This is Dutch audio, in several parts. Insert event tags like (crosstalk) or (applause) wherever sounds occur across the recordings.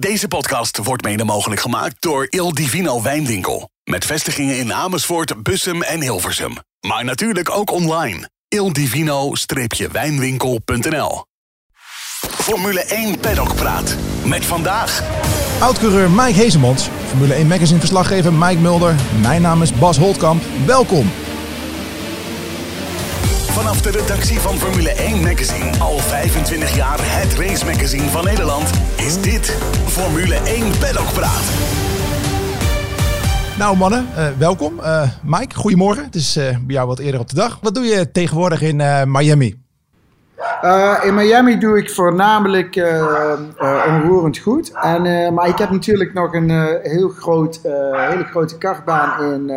Deze podcast wordt mede mogelijk gemaakt door Il Divino Wijnwinkel. Met vestigingen in Amersfoort, Bussum en Hilversum. Maar natuurlijk ook online. ildivino-wijnwinkel.nl Formule 1 Paddock Praat. Met vandaag... Oudcoureur Mike Hezemonds, Formule 1 Magazine verslaggever Mike Mulder. Mijn naam is Bas Holtkamp. Welkom. Vanaf de redactie van Formule 1 Magazine, al 25 jaar het race magazine van Nederland, is dit Formule 1 Paddock Praat. Nou mannen, uh, welkom. Uh, Mike, goedemorgen. Het is uh, bij jou wat eerder op de dag. Wat doe je tegenwoordig in Miami? in Miami doe ik voornamelijk onroerend goed. En, maar ik heb natuurlijk nog een heel groot, hele grote kartbaan in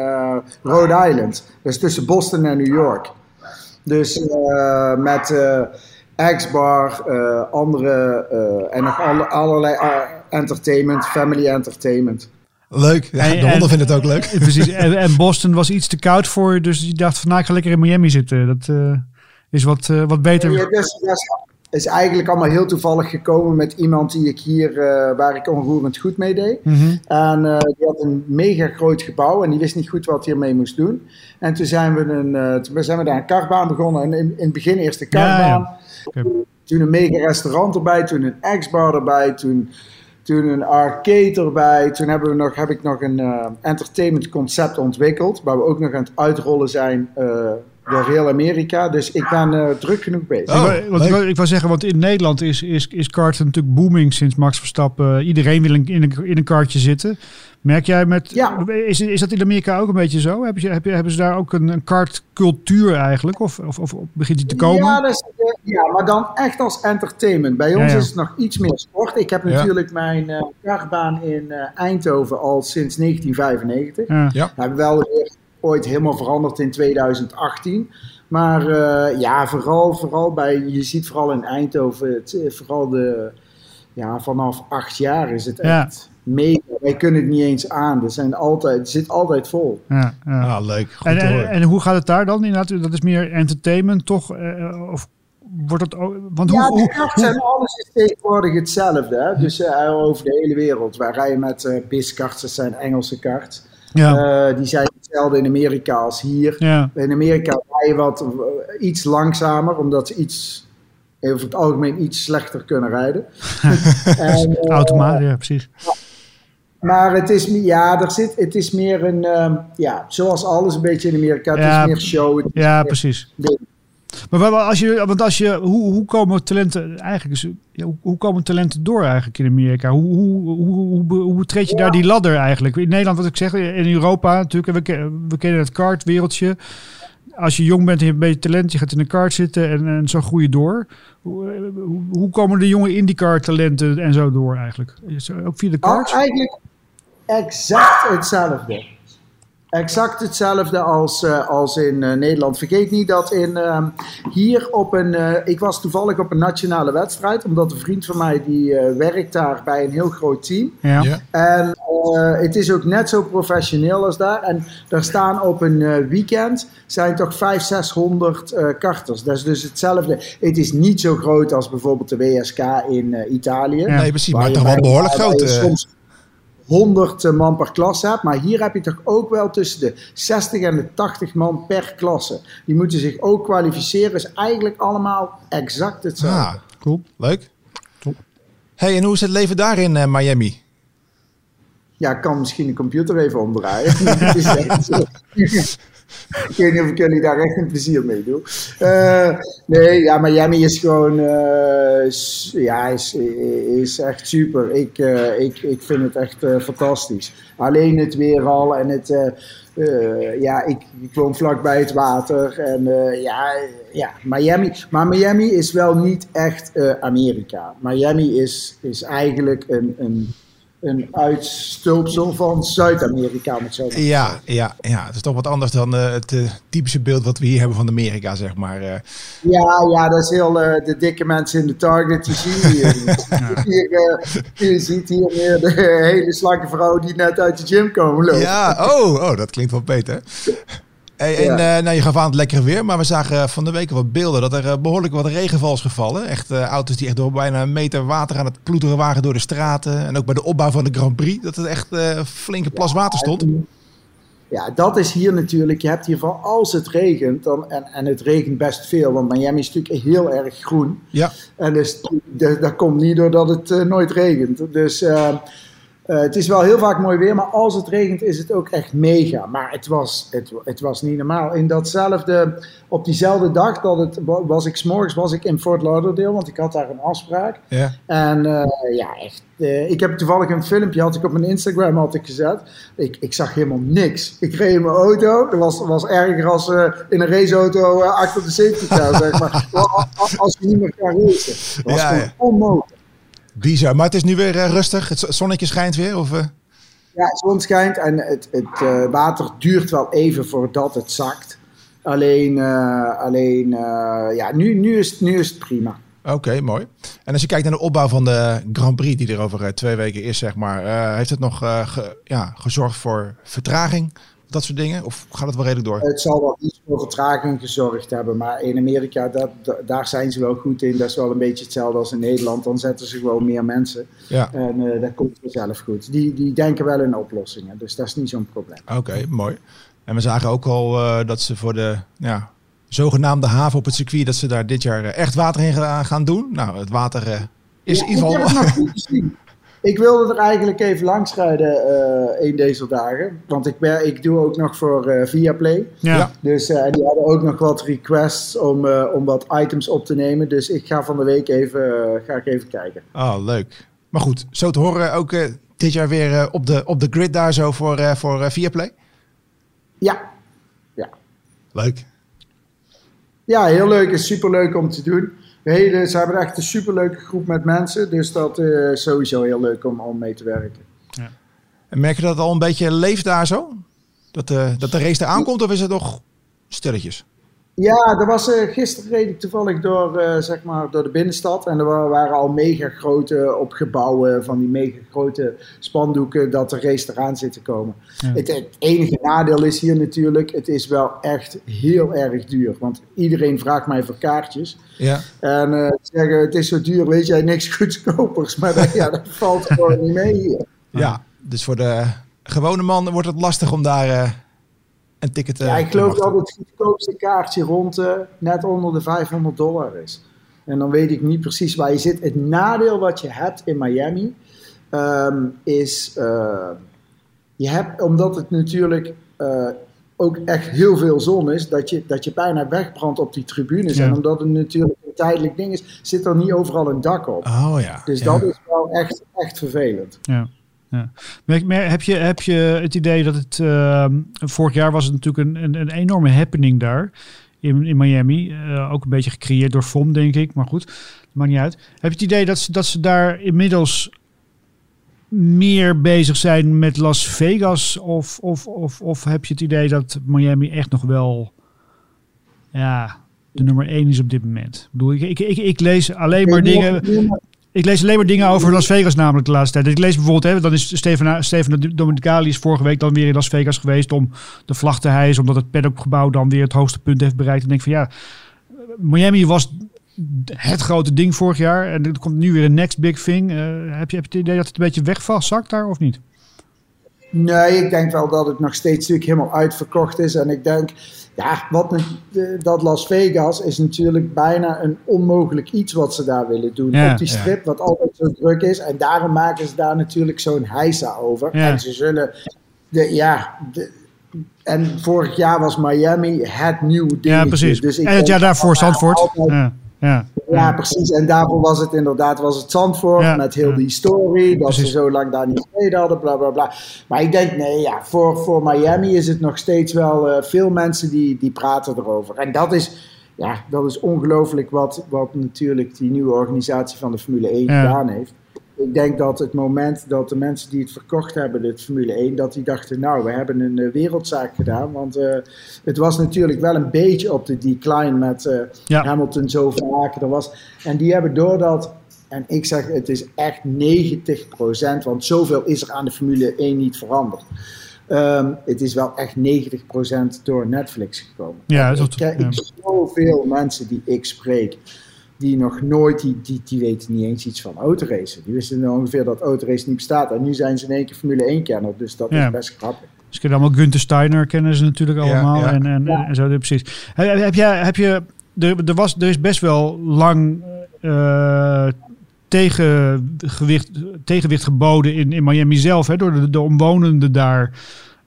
Rhode Island. Dus tussen Boston en New York. Dus uh, met uh, X-Bar, uh, andere en nog alle, allerlei entertainment, family entertainment. Leuk, ja, de honden vinden het ook leuk. (laughs) Precies, (laughs) en, en, Boston was iets te koud voor je, dus je dacht van nou ik ga lekker in Miami zitten. Dat is wat, wat beter. Ja, dus, is eigenlijk allemaal heel toevallig gekomen met iemand die ik hier, uh, waar ik onroerend goed mee deed. Mm -hmm. En uh, die had een mega groot gebouw en die wist niet goed wat hij ermee moest doen. En toen zijn we, een, uh, toen zijn we daar een kartbaan begonnen. En in, in het begin eerst de kartbaan. Ja, ja. Toen een mega restaurant erbij, toen een X-bar erbij, toen, toen een arcade erbij. Toen hebben we nog, heb ik nog een entertainment concept ontwikkeld, waar we ook nog aan het uitrollen zijn door heel Amerika. Dus ik ben uh, druk genoeg bezig. Oh, ik, wat, ik, wou zeggen, want in Nederland is, is, is karten natuurlijk booming sinds Max Verstappen. Iedereen wil in, in, een, in een kartje zitten. Merk jij met. Ja. Is, is dat in Amerika ook een beetje zo? Heb je, heb je, hebben ze daar ook een, een kartcultuur eigenlijk? Of, of, of begint die te komen? Ja, dus, ja, maar dan echt als entertainment. Bij ons ja, ja. is het nog iets meer sport. Ik heb natuurlijk mijn uh, kartbaan in uh, Eindhoven al sinds 1995. Ja. We hebben wel weer ooit helemaal veranderd in 2018. Maar uh, ja, vooral, vooral bij, je ziet vooral in Eindhoven, het, eh, vooral de, ja, vanaf acht jaar is het echt ja. mega. Wij kunnen het niet eens aan. Er, zijn altijd, het zit altijd vol. Ja, ja. Ah, leuk. Goed en, en, en, hoe gaat het daar dan? Inderdaad, dat is meer entertainment, toch? Uh, of wordt het ook... Want ja, hoe, hoe, alles is tegenwoordig hetzelfde. Hè? Dus uh, over de hele wereld. Wij rijden met uh, BIS-karts, dat zijn Engelse karts. Ja. Uh, die zijn hetzelfde in Amerika als hier. Ja. In Amerika rij je wat iets langzamer, omdat ze iets, over het algemeen iets slechter kunnen rijden. (laughs) en, (laughs) ja, precies. Maar het is, ja, er zit, het is meer een, uh, ja, zoals alles een beetje in Amerika, het ja, is meer show. Ja, meer precies. Ding. Maar als je, want als je, hoe, hoe komen talenten eigenlijk, hoe, hoe, komen talenten door eigenlijk in Amerika? Hoe, hoe, hoe, hoe, hoe treed je ja. daar die ladder eigenlijk? In Nederland, wat ik zeg, in Europa natuurlijk, we, we kennen het kartwereldje. Als je jong bent en je hebt een beetje talent, je gaat in een kart zitten en, en zo groei je door. Hoe, hoe, hoe komen de jonge IndyCar talenten en zo door eigenlijk? Ook via de kart? Oh, eigenlijk exact hetzelfde. Exact hetzelfde als, uh, als in uh, Nederland. Vergeet niet dat in, uh, hier op een. Uh, ik was toevallig op een nationale wedstrijd, omdat een vriend van mij die werkt daar bij een heel groot team. Ja. ja. En het is ook net zo professioneel als daar. En daar staan op een weekend zijn toch 500, 600 karters. Dat is dus hetzelfde. Het is niet zo groot als bijvoorbeeld de WSK in Italië. Ja. Nee, precies, maar toch wel behoorlijk groot. Soms, 100 man per klasse hebt. Maar hier heb je toch ook wel tussen de 60 en de 80 man per klasse. Die moeten zich ook kwalificeren. Is eigenlijk allemaal exact hetzelfde. Ah, cool. Leuk. Hey, en hoe is het leven daar in uh, Miami? Ja, ik kan misschien de computer even omdraaien. (laughs) (laughs) ik weet niet of ik jullie daar echt een plezier mee doe. Uh, nee, ja, Miami is gewoon, uh, ja, is, is echt super. Ik, uh, ik, ik vind het echt fantastisch. Alleen het weer al en het, ja, ik, ik woon vlakbij het water en ja, ja, Miami. Maar Miami is wel niet echt Amerika. Miami is, is eigenlijk een, een een uitstulpsel van Zuid-Amerika. zo ja, ja, ja, het is toch wat anders dan uh, het uh, typische beeld wat we hier hebben van Amerika, zeg maar. Uh. Ja, ja, dat is heel de dikke mensen in de Target. (laughs) Je ziet hier, ja. hier je ziet hier meer de hele slanke vrouw die net uit de gym komen lopen. Ja, oh, oh dat klinkt wel beter. Hey, en Ja. eh, nou, je gaf aan het lekkere weer, maar we zagen van de week wat beelden dat er eh, behoorlijk wat regenval is gevallen. Echt eh, auto's die echt door bijna een meter water aan het ploeteren waren door de straten. En ook bij de opbouw van de Grand Prix, dat het echt eh flinke plas water stond. Ja, dat is hier natuurlijk. Je hebt hier van als het regent, dan, en, en het regent best veel, want Miami is natuurlijk heel erg groen. Ja, En dus, dat komt niet doordat het nooit regent. Dus eh, het is wel heel vaak mooi weer, maar als het regent is het ook echt mega. Maar het was, het, het was niet normaal. In datzelfde, op diezelfde dag dat het, was ik s'morgens was ik in Fort Lauderdale, want ik had daar een afspraak. ja. En eh, ja, echt. eh, ik heb toevallig een filmpje had ik op mijn Instagram had ik gezet. Ik, ik zag helemaal niks. Ik reed in mijn auto. Dat was, was erger als in een raceauto achter de safety car, zeg maar. (laughs) Als, je niet meer kan racen. Dat was Ja, gewoon ja. onmogelijk. Bizar. Maar het is nu weer eh, rustig. Het zonnetje schijnt weer. Of, eh? Ja, de zon schijnt en het, het eh, water duurt wel even voordat het zakt. Alleen, alleen ja, nu, nu, is, het- nu is het prima. Oké, mooi. En als je kijkt naar de opbouw van de Grand Prix, die er over twee weken is, zeg maar. heeft het nog ge- ja, gezorgd voor vertraging? Dat soort dingen? Of gaat het wel redelijk door? Het zal wel iets voor vertraging gezorgd hebben, maar in Amerika, dat, da- daar zijn ze wel goed in. Dat is wel een beetje hetzelfde als in Nederland. Dan zetten ze gewoon meer mensen Ja, en eh, dat komt vanzelf goed. Die, die denken wel in oplossingen, dus dat is niet zo'n probleem. oké, mooi. En we zagen ook al eh, dat ze voor de ja, zogenaamde haven op het circuit, dat ze daar dit jaar eh, echt water in ga- gaan doen. Nou, het water is Ja, in ieder geval... (laughs) Ik wilde er eigenlijk even langs rijden eh een deze dagen. Want ik, ben, ik doe ook nog voor eh Viaplay. Ja. Dus eh, die hadden ook nog wat requests om, eh, om wat items op te nemen. Dus ik ga van de week even, ga ik even kijken. Oh, leuk. Maar goed, zo te horen ook eh, dit jaar weer op, de, op de grid daar zo voor, eh voor eh, Viaplay. Ja, ja. Leuk. ja heel leuk. is superleuk om te doen. De hele, ze hebben echt een superleuke groep met mensen. Dus dat eh, is sowieso heel leuk om, om mee te werken. En merk je dat het al een beetje leeft daar zo? Dat, de dat de race eraan komt of is het nog stilletjes? Ja, er was, eh, gisteren reed ik toevallig door, eh, zeg maar, door de binnenstad. En er wa- waren al mega grote opgebouwen van die mega grote spandoeken dat de race eraan zit te komen. Ja. Het, het enige nadeel is hier natuurlijk, het is wel echt heel erg duur. Want iedereen vraagt mij voor kaartjes. Ja. En ze zeggen, het is zo duur, weet jij, niks goedkopers. (laughs) Maar dat- ja, dat valt gewoon niet mee hier. Ja, dus voor de gewone man wordt het lastig om daar een ticket Ja, ik geloof dat het goedkoopste kaartje rond eh, net onder de 500 dollar is. En dan weet ik niet precies waar je zit. Het nadeel wat je hebt in Miami ehm, is, eh, je hebt, omdat het natuurlijk eh, ook echt heel veel zon is, dat je, dat je bijna wegbrandt op die tribunes. Ja. En omdat het natuurlijk een tijdelijk ding is, zit er niet overal een dak op. Oh ja. Dus ja. dat is wel echt, echt vervelend. Ja. Ja. Heb, je, heb je het idee dat het... ehm, vorig jaar was het natuurlijk een, een, een enorme happening daar in, in Miami. Eh, ook een beetje gecreëerd door FOM, denk ik. Maar goed, maakt niet uit. Heb je het idee dat ze, dat ze daar inmiddels meer bezig zijn met Las Vegas? Of, of, of, of heb je het idee dat Miami echt nog wel... Ja, de nummer één is op dit moment. Ik bedoel, ik, ik, ik, ik lees alleen maar dingen... Ik lees alleen maar dingen over Las Vegas namelijk de laatste tijd. Ik lees bijvoorbeeld, hè, dan is Stefan, Stefan Domenicali is vorige week dan weer in Las Vegas geweest om de vlag te hijsen, omdat het paddockgebouw dan weer het hoogste punt heeft bereikt. En denk van ja, Miami was het grote ding vorig jaar en er komt nu weer een next big thing. Eh, heb, je, heb je het idee dat het een beetje wegvast daar of niet? Nee, ik denk wel dat het nog steeds natuurlijk helemaal uitverkocht is. En ik denk, ja, wat, dat Las Vegas is natuurlijk bijna een onmogelijk iets wat ze daar willen doen. Ja, op die ja. strip, wat altijd zo druk is. En daarom maken ze daar natuurlijk zo'n heisa over. Ja. En ze zullen, de, ja, de- en vorig jaar was Miami het nieuwe ding. Ja, precies. Dus ik en het jaar daarvoor Zandvoort. altijd- Ja, ja. precies. En daarvoor was het inderdaad was het Zandvoort Ja. met heel Ja. die story. Dat Precies. ze zo lang daar niet gereden hadden, bla bla bla. Maar ik denk, nee, ja, voor, voor Miami is het nog steeds wel eh, veel mensen die, die praten erover. En dat is, ja, dat is ongelooflijk wat, wat natuurlijk die nieuwe organisatie van de Formule 1 Ja. gedaan heeft. Ik denk dat het moment dat de mensen die het verkocht hebben, dit Formule 1, dat die dachten, nou, we hebben een eh, wereldzaak gedaan. Want eh, het was natuurlijk wel een beetje op de decline met eh, Ja. Hamilton zo vaak er was. En die hebben doordat, en ik zeg het is echt 90%, want zoveel is er aan de Formule 1 niet veranderd. Ehm, het is wel echt 90% door Netflix gekomen. Ja, ik dat ja. ik zoveel mensen die ik spreek, die nog nooit, die, die, die weten niet eens iets van autoracen. Die wisten ongeveer dat autoracen niet bestaat. En nu zijn ze in één keer Formule 1 kenner, dus dat Ja. is best grappig. Ze kennen allemaal Gunther Steiner, kennen ze natuurlijk allemaal. ja. En, en, en zo, precies. Heb, heb, jij, heb je, er, er, was, er is best wel lang eh, tegengewicht, tegenwicht geboden in, in Miami zelf, hè, door de, de omwonenden daar.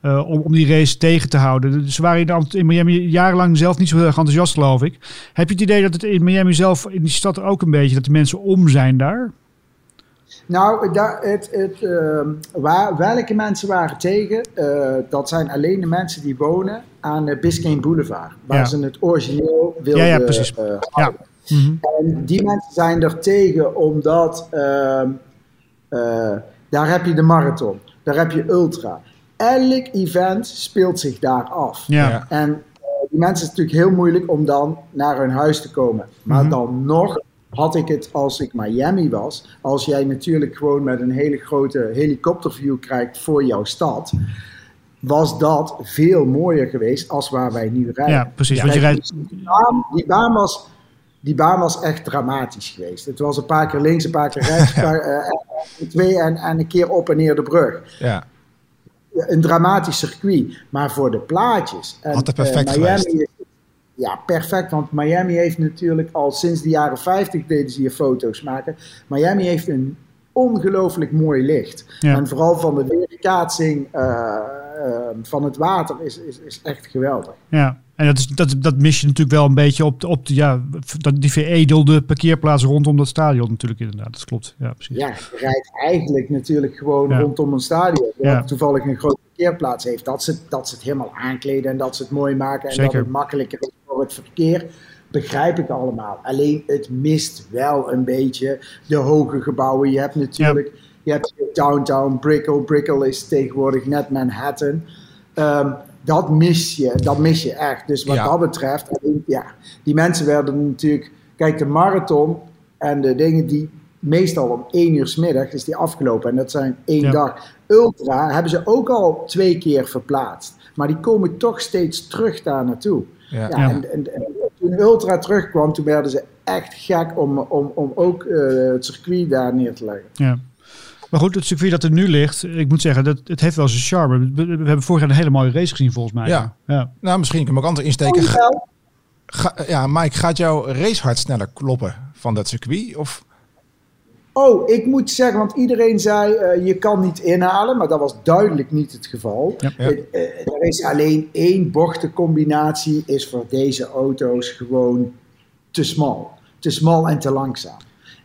Eh, om, om die race tegen te houden. Ze waren in, in Miami jarenlang zelf niet zo heel erg enthousiast, geloof ik. Heb je het idee dat het in Miami zelf, in die stad ook een beetje, dat de mensen om zijn daar? Nou, het, het, ehm, waar, welke mensen waren tegen? Eh, dat zijn alleen de mensen die wonen aan de Biscayne Boulevard. Waar Ja. ze het origineel wilden Ja, ja, precies. eh, Ja. Mhm. En die mensen zijn er tegen omdat ehm, eh, daar heb je de marathon, daar heb je ultra. Elk event speelt zich daar af. Ja. En eh, die mensen is het natuurlijk heel moeilijk om dan naar hun huis te komen. Maar Mhm. dan nog had ik het als ik Miami was. Als jij natuurlijk gewoon met een hele grote helikopterview krijgt voor jouw stad. Was dat veel mooier geweest als waar wij nu rijden. Ja, precies. Ja, want je rijdt, die, baan, die, baan was, die baan was echt dramatisch geweest. Het was een paar keer links, een paar keer rechts, (laughs) paar, eh, twee en, en een keer op en neer de brug. Ja. Een dramatisch circuit. Maar voor de plaatjes. En, het perfect eh, Miami geweest. is- ja, perfect. Want Miami heeft natuurlijk al sinds de jaren 50 deden ze hier foto's maken. Miami heeft een ongelooflijk mooi licht. Ja. En vooral van de weerkaatsing eh, eh, van het water is, is, is echt geweldig. Ja, en dat, is, dat, dat mis je natuurlijk wel een beetje op, de, op de, ja, dat, die veredelde parkeerplaats rondom dat stadion natuurlijk inderdaad. Dat klopt, ja precies. Ja, je rijdt eigenlijk natuurlijk gewoon Ja. rondom een stadion. Ja. toevallig een grote parkeerplaats heeft. Dat ze, dat ze het helemaal aankleden en dat ze het mooi maken. En Zeker. dat het makkelijker is voor het verkeer. Begrijp ik allemaal. Alleen het mist wel een beetje de hoge gebouwen. Je hebt natuurlijk je hebt downtown Brickell. Brickell is tegenwoordig net Manhattan. Ehm, dat mis je, dat mis je echt. Dus wat Ja. dat betreft, alleen, ja, die mensen werden natuurlijk. Kijk, de marathon en de dingen die meestal om één uur 's middag is die afgelopen. En dat zijn één Ja. dag. Ultra hebben ze ook al twee keer verplaatst. Maar die komen toch steeds terug daar naartoe. Ja. Ja, Ja. En, en, en toen Ultra terugkwam, toen werden ze echt gek om, om, om ook eh, het circuit daar neer te leggen. Ja. Maar goed, het circuit dat er nu ligt, ik moet zeggen, dat, het heeft wel zijn charme. We, we hebben vorig jaar een hele mooie race gezien volgens mij. Ja. ja. Nou, misschien kan ik hem ook anders insteken. Ga- ga- ja, Mike, gaat jouw racehart sneller kloppen van dat circuit? Of Oh, ik moet zeggen, want iedereen zei eh, je kan niet inhalen, maar dat was duidelijk niet het geval. Ja. Ja. Eh, er is alleen één bochtencombinatie, is voor deze auto's gewoon te smal. Te smal en te langzaam.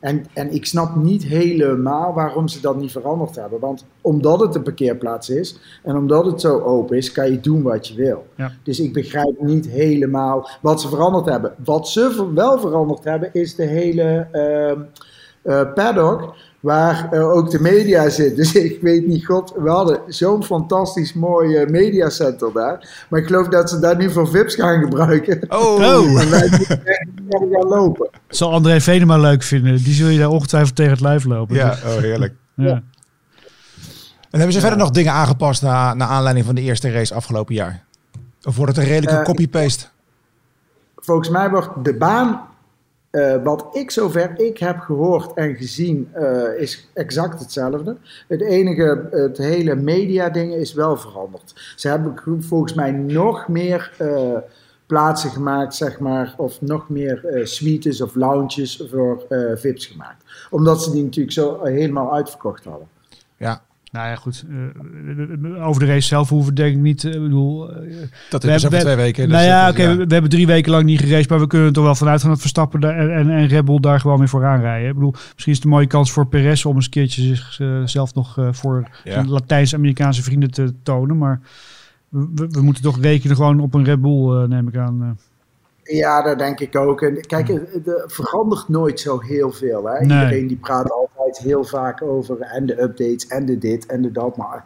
En, en ik snap niet helemaal waarom ze dat niet veranderd hebben. Want omdat het een parkeerplaats is en omdat het zo open is, kan je doen wat je wil. Ja. Dus ik begrijp niet helemaal wat ze veranderd hebben. Wat ze wel veranderd hebben, is de hele eh, paddock. Waar eh, ook de media zit. Dus (laughs) ik weet niet, god, we hadden zo'n fantastisch mooi eh, mediacenter daar. Maar ik geloof dat ze daar nu voor VIP's gaan gebruiken. Oh, (laughs) En wij moeten echt verder gaan lopen. Zal André Venema leuk vinden. Die zul je daar ongetwijfeld tegen het lijf lopen. ja, oh, heerlijk. (laughs) Ja. En hebben ze verder nog dingen aangepast na, naar aanleiding van de eerste race afgelopen jaar? Of wordt het een redelijke Eh, copy-paste? Volgens mij wordt de baan, eh, wat ik zover ik heb gehoord en gezien, eh, is exact hetzelfde. Het enige, het hele media dingen is wel veranderd. Ze hebben volgens mij nog meer eh, plaatsen gemaakt, zeg maar, of nog meer suites of lounges voor VIP's gemaakt. Omdat ze die natuurlijk zo helemaal uitverkocht hadden. Ja, Nou ja, goed. eh, over de race zelf hoeven we denk ik niet. eh, ik bedoel, eh, dat We hebben ze hebben- over twee weken. dus nou ja, oké, is- we, we hebben drie weken lang niet geraced, maar we kunnen er toch wel vanuit gaan dat Verstappen daar en, en, en Red Bull daar gewoon weer vooraan rijden. Ik bedoel, misschien is het een mooie kans voor Perez om eens een keertje zichzelf nog eh, voor Ja. zijn Latijns-Amerikaanse vrienden te tonen. Maar we, we moeten toch rekenen gewoon op een Red Bull, eh, neem ik aan. Ja, dat denk ik ook. En kijk, het er verandert nooit zo heel veel. Hè? Nee. Iedereen die praat altijd heel vaak over en de updates en de dit en de dat. Maar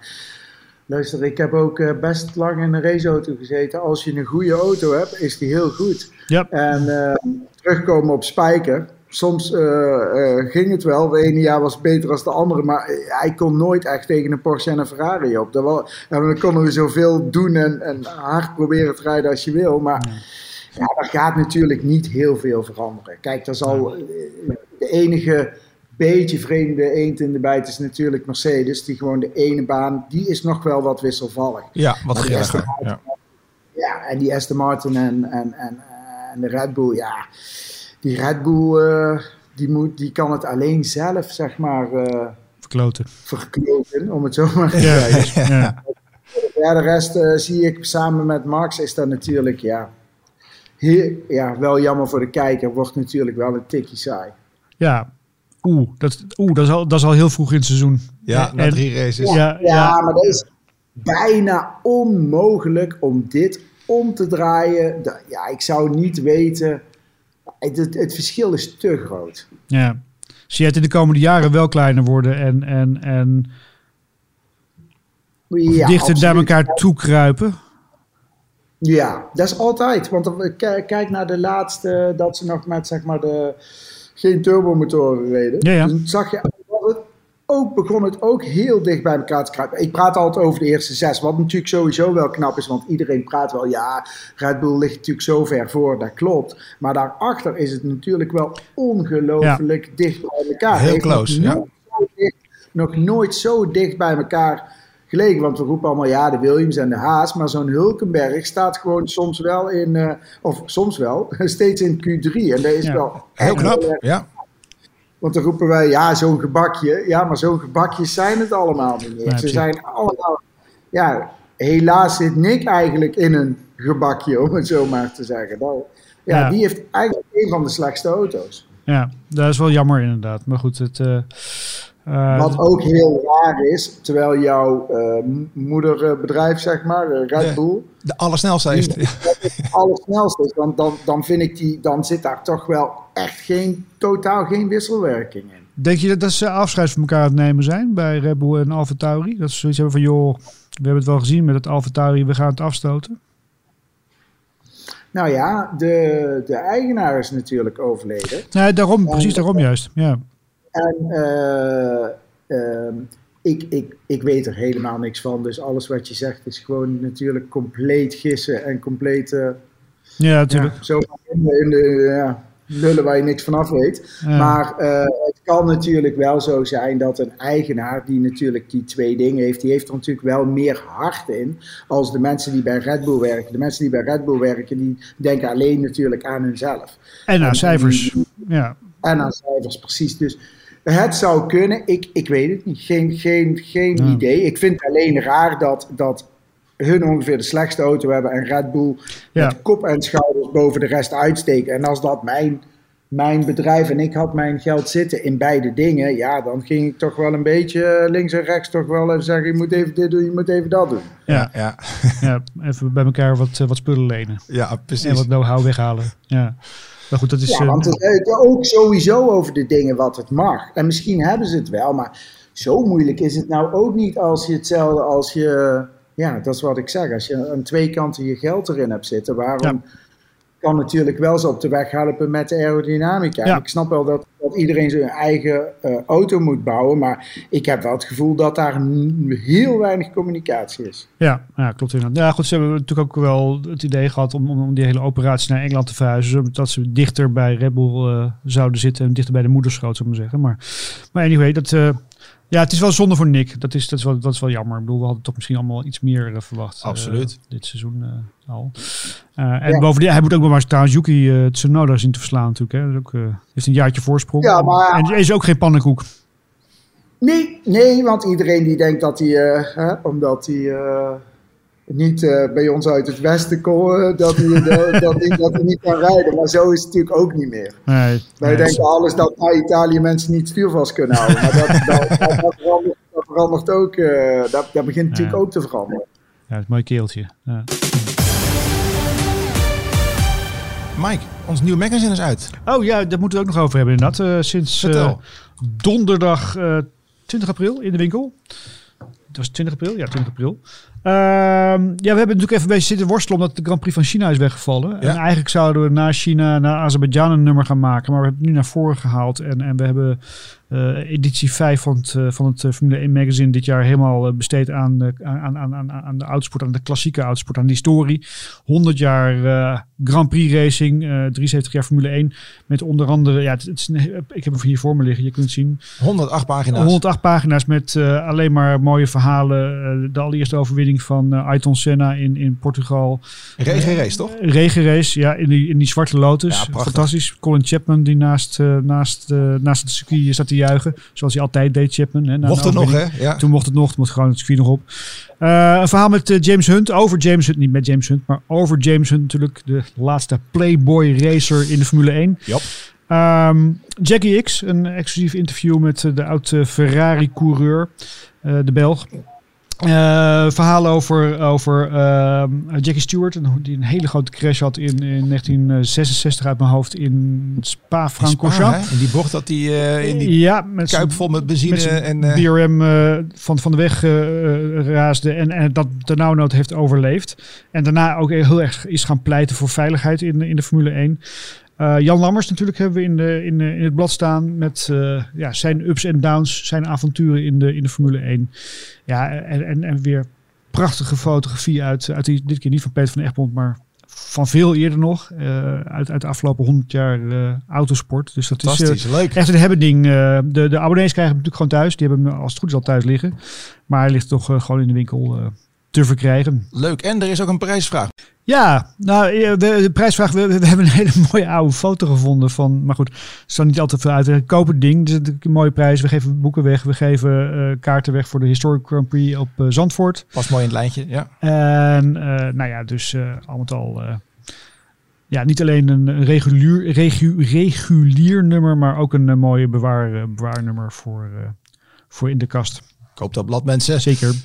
luister, ik heb ook eh, best lang in een raceauto gezeten. Als je een goede auto hebt, is die heel goed. En eh, terugkomen op Spijker. soms eh, ging het wel. De ene jaar was beter dan de andere. Maar hij kon nooit echt tegen een Porsche en een Ferrari op. Dat was, en dan konden we zoveel doen en, en hard proberen te rijden als je wil. Maar ja, daar gaat natuurlijk niet heel veel veranderen. Kijk, daar zal eh, de enige beetje vreemde eend in de bijt is natuurlijk Mercedes. Die gewoon de ene baan, die is nog wel wat wisselvallig. Ja, wat grilliger. Ja. En die Aston Martin en, en, en, en de Red Bull, ja. Die Red Bull, eh, die, moet, die kan het alleen zelf, zeg maar, eh Verkloten. verkloten, om het zo maar te zeggen. (laughs) ja. Ja, de rest eh, zie ik samen met Max is dat natuurlijk, ja, heel, ja, wel jammer voor de kijker. Wordt natuurlijk wel een tikje saai. ja. Oeh, dat, oeh dat, is al, dat is al heel vroeg in het seizoen. Ja, na drie races. Ja, Ja, ja. maar dat is bijna onmogelijk om dit om te draaien. Ja, ik zou niet weten. Het, het, het verschil is te groot. Ja. Zie je het in de komende jaren wel kleiner worden en, en, en Ja, dichter naar elkaar toe kruipen? Ja, dat is altijd. Want kijk naar de laatste, dat ze nog met zeg maar de geen turbomotoren reden. Ja, ja. Dus dan zag je ook begon het ook heel dicht bij elkaar te kruipen. Ik praat altijd over de eerste zes, wat natuurlijk sowieso wel knap is, want iedereen praat wel, ja, Red Bull ligt natuurlijk zo ver voor, dat klopt. Maar daarachter is het natuurlijk wel ongelooflijk dicht bij elkaar. Heel Heeft nog close, ja. dicht- nog nooit zo dicht bij elkaar gelegen. Want we roepen allemaal ja, de Williams en de Haas. Maar zo'n Hulkenberg staat gewoon soms wel in, eh, of soms wel, (laughs) steeds in Q3. En dat is Ja. wel Heel knap. Ja. Want dan roepen wij ja, zo'n gebakje. Ja, maar zo'n gebakjes zijn het allemaal niet meer. Ze zijn allemaal, ja, helaas zit Nick eigenlijk in een gebakje, om het zo maar te zeggen. Ja, Ja. die heeft eigenlijk een van de slechtste auto's. Ja, dat is wel jammer inderdaad. Maar goed, het... eh, eh, Wat ook heel raar is, terwijl jouw eh, m- moederbedrijf, zeg maar, eh, Red. Bull, De allersnelste heeft. (laughs) het allersnelste is, dan, dan, dan vind ik die, dan zit daar toch wel echt geen, totaal geen wisselwerking in. Denk je dat, dat ze afscheid van elkaar aan het nemen zijn bij Red Bull en Alfa Tauri? Dat ze zoiets hebben van, joh, we hebben het wel gezien met het Alfa Tauri, we gaan het afstoten. Nou ja, de, de eigenaar is natuurlijk overleden. Nee, daarom, precies daarom juist. Ja, En eh, ehm, ik, ik, ik weet er helemaal niks van. Dus alles wat je zegt is gewoon natuurlijk compleet gissen en compleet eh, ja natuurlijk. ja, zo in de, ja, lullen waar je niks van af weet. Ja. Maar eh, het kan natuurlijk wel zo zijn dat een eigenaar die natuurlijk die twee dingen heeft, die heeft er natuurlijk wel meer hart in als de mensen die bij Red Bull werken. De mensen die bij Red Bull werken, die denken alleen natuurlijk aan hunzelf. En naar en- cijfers. Ja, En aan cijfers, precies. Dus het zou kunnen. Ik, ik weet het niet. Geen, geen, geen Ja. idee. Ik vind het alleen raar dat, dat hun ongeveer de slechtste auto hebben en Red Bull Ja. met kop en schouders boven de rest uitsteken. En als dat mijn, mijn bedrijf en ik had mijn geld zitten in beide dingen, ja, dan ging ik toch wel een beetje links en rechts toch wel even zeggen, je moet even dit doen, je moet even dat doen. ja, Ja, ja, even bij elkaar wat, wat spullen lenen. ja En precies. wat know-how weghalen. Ja. Maar goed, dat is... Ja, eh, want het, ook sowieso over de dingen wat het mag. En misschien hebben ze het wel, maar zo moeilijk is het nou ook niet als je hetzelfde als je. Ja, dat is wat ik zeg. Als je aan twee kanten je geld erin hebt zitten, waarom kan natuurlijk wel zo op de weg helpen met de aerodynamica. Ja. Ik snap wel dat, dat iedereen zijn eigen eh, auto moet bouwen, maar ik heb wel het gevoel dat daar heel weinig communicatie is. Ja, ja, klopt inderdaad. Ja, goed, ze hebben natuurlijk ook wel het idee gehad om, om, om die hele operatie naar Engeland te verhuizen. Zodat ze dichter bij Red Bull eh, zouden zitten en dichter bij de moederschoot, zou ik maar zeggen. Maar, maar anyway, dat, eh, ja, het is wel zonde voor Nick. Dat is, dat, is wel, dat is wel jammer. Ik bedoel, we hadden toch misschien allemaal iets meer eh, verwacht. eh, Absoluut. dit seizoen eh, al. Eh, en Ja. bovendien, hij moet ook nog maar eens trouwens Yuki eh, Tsunoda zien te verslaan natuurlijk. Hè. Dat is ook, eh, heeft een jaartje voorsprong. Ja, maar- En is ook geen pannenkoek. Nee, nee, want iedereen die denkt dat hij, eh, hè, omdat hij eh, niet eh, bij ons uit het westen komt, eh, dat, hij, (laughs) dat, dat, hij, dat hij niet kan rijden. Maar zo is het natuurlijk ook niet meer. Nee, Wij nee, denken alles dat naar Italië mensen niet stuurvast kunnen houden. Maar dat, dat, dat, dat verandert, dat verandert ook, eh, dat, dat begint natuurlijk ook te veranderen. Ja, het is een mooi keeltje. Ja. Mike, ons nieuwe magazine is uit. Oh ja, daar moeten we het ook nog over hebben inderdaad. Eh, sinds eh, donderdag eh, 20 april in de winkel. Het was 20 april? Ja, 20 april. Ehm, ja, we hebben natuurlijk even een beetje zitten worstelen omdat de Grand Prix van China is weggevallen. En eigenlijk zouden we na China, naar Azerbeidzjan een nummer gaan maken. Maar we hebben het nu naar voren gehaald. En, en we hebben editie 5 van het, uh, van het uh, Formule 1 magazine dit jaar helemaal besteed aan, de, aan, aan, aan, aan de autosport, aan de klassieke autosport, aan de historie. 100 jaar Grand Prix racing, 73 jaar Formule 1. Met onder andere, ja, het, het is een, ik heb hem hier voor me liggen, je kunt zien. 108 pagina's. 108 pagina's met alleen maar mooie verhalen. de allereerste overwinning van Ayrton Senna in, in Portugal. Regenrace, toch? Regenrace, ja, in die, in die zwarte Lotus. Ja, Fantastisch. Colin Chapman die naast, naast, naast het circuit juichen. Zoals hij altijd deed, Chapman. Hè, mocht het nog, hè? Ja. Toen mocht het nog. mocht gewoon het circuit nog op. Uh, een verhaal met uh, James Hunt. Over James Hunt. Niet met James Hunt, maar over James Hunt natuurlijk. De laatste Playboy racer in de Formule 1. Yep. Um, Jackie X. Een exclusief interview met uh, de oude Ferrari-coureur. de Belg. Uh, verhalen over, over uh, Jackie Stewart, die een hele grote crash had in, in 1966 uit mijn hoofd in Spa-Francorchamps. In die bocht dat hij uh, in die ja, met kuip vol met benzine met en BRM van, van de weg raasde en, en dat de nauwnood heeft overleefd. En daarna ook heel erg is gaan pleiten voor veiligheid in, in de Formule 1. Uh, Jan Lammers natuurlijk hebben we in, de, in, in het blad staan met uh, ja, zijn ups en downs, zijn avonturen in de, in de Formule 1. Ja, en, en, en weer prachtige fotografie uit, uit die, dit keer niet van Peter van Egmond, maar van veel eerder nog. Uh, uit, uit de afgelopen 100 jaar autosport. Dus dat is leuk. echt een hebben ding. de, de abonnees krijgen hem natuurlijk gewoon thuis. Die hebben hem als het goed is al thuis liggen. Maar hij ligt toch gewoon in de winkel te verkrijgen. Leuk. En er is ook een prijsvraag. Ja, nou, de, de prijsvraag. We, we, hebben een hele (laughs) mooie oude foto gevonden van. Maar goed, staat niet altijd veel uit. Koop het ding. Het is een mooie prijs. We geven boeken weg. We geven uh, kaarten weg voor de Historic Grand Prix op uh, Zandvoort. Pas mooi in het lijntje, ja. En nou ja, dus al met al. ja, niet alleen een regulier, regu, regulier nummer, maar ook een mooie bewaar, bewaarnummer voor, voor in de kast. Koop dat blad, mensen. Zeker.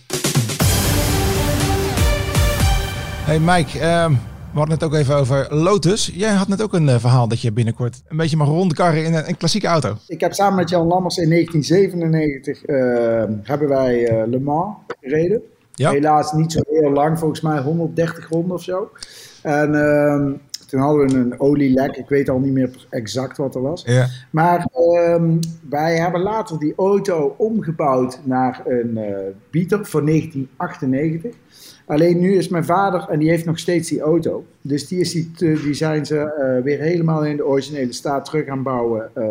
Hey Mike, um, we hadden het ook even over Lotus. Jij had net ook een uh, verhaal dat je binnenkort een beetje mag rondkarren in een, een, klassieke auto. Ik heb samen met Jan Lammers in 1997 uh, ehm, hebben wij uh, Le Mans gereden. Ja. Helaas niet zo heel lang, volgens mij 130 ronden of zo. En ehm, toen hadden we een olielek. Ik weet al niet meer exact wat er was. Ja. Maar wij hebben later die auto omgebouwd naar een uh, Beater van 1998. Alleen nu is mijn vader, en die heeft nog steeds die auto. Dus die, is die, die zijn ze uh, weer helemaal in de originele staat terug gaan bouwen. Uh,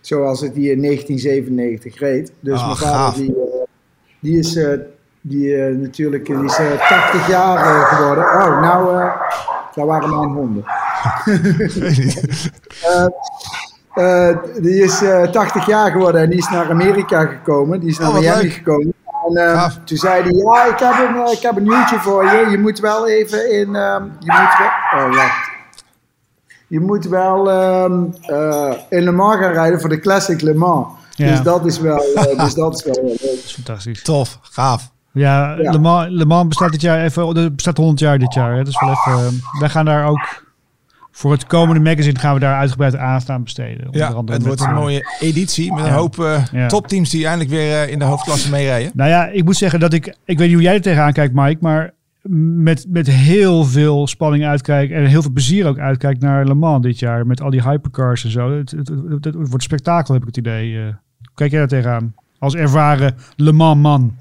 zoals het die in 1997 reed. Dus oh, mijn vader die, uh, die is, die, natuurlijk die is 80 jaar geworden. Oh, nou, daar waren mijn honden. (laughs) die is 80 jaar geworden en die is naar Amerika gekomen. Die is naar oh, Miami gekomen. En uh, toen zei hij, ja, ik heb, een, ik heb een nieuwtje voor je. Je moet wel even in... Uh, je moet wel... Oh, wacht. Je moet wel um, uh, in Le Mans gaan rijden voor de Classic Le Mans. Ja. Dus dat is wel, uh, (laughs) dus dat is wel leuk. Dat is fantastisch. Tof, gaaf. Ja, ja. Le, Mans, Le Mans bestaat dit jaar even, bestaat 100 jaar dit jaar. Hè? Dus wel even, wij gaan daar ook voor het komende magazine gaan we daar uitgebreid aandacht aan besteden. Ja, het wordt een eh, mooie editie met een hoop uh, topteams die eindelijk weer uh, in de hoofdklasse meerijden. Nou ja, ik moet zeggen dat ik, ik weet niet hoe jij er tegenaan kijkt Mike, maar met, met heel veel spanning uitkijk en heel veel plezier ook uitkijk naar Le Mans dit jaar. Met al die hypercars en zo. Het, het, het, het wordt spektakel heb ik het idee. Uh, kijk jij daar tegenaan? Als ervaren Le Mans man.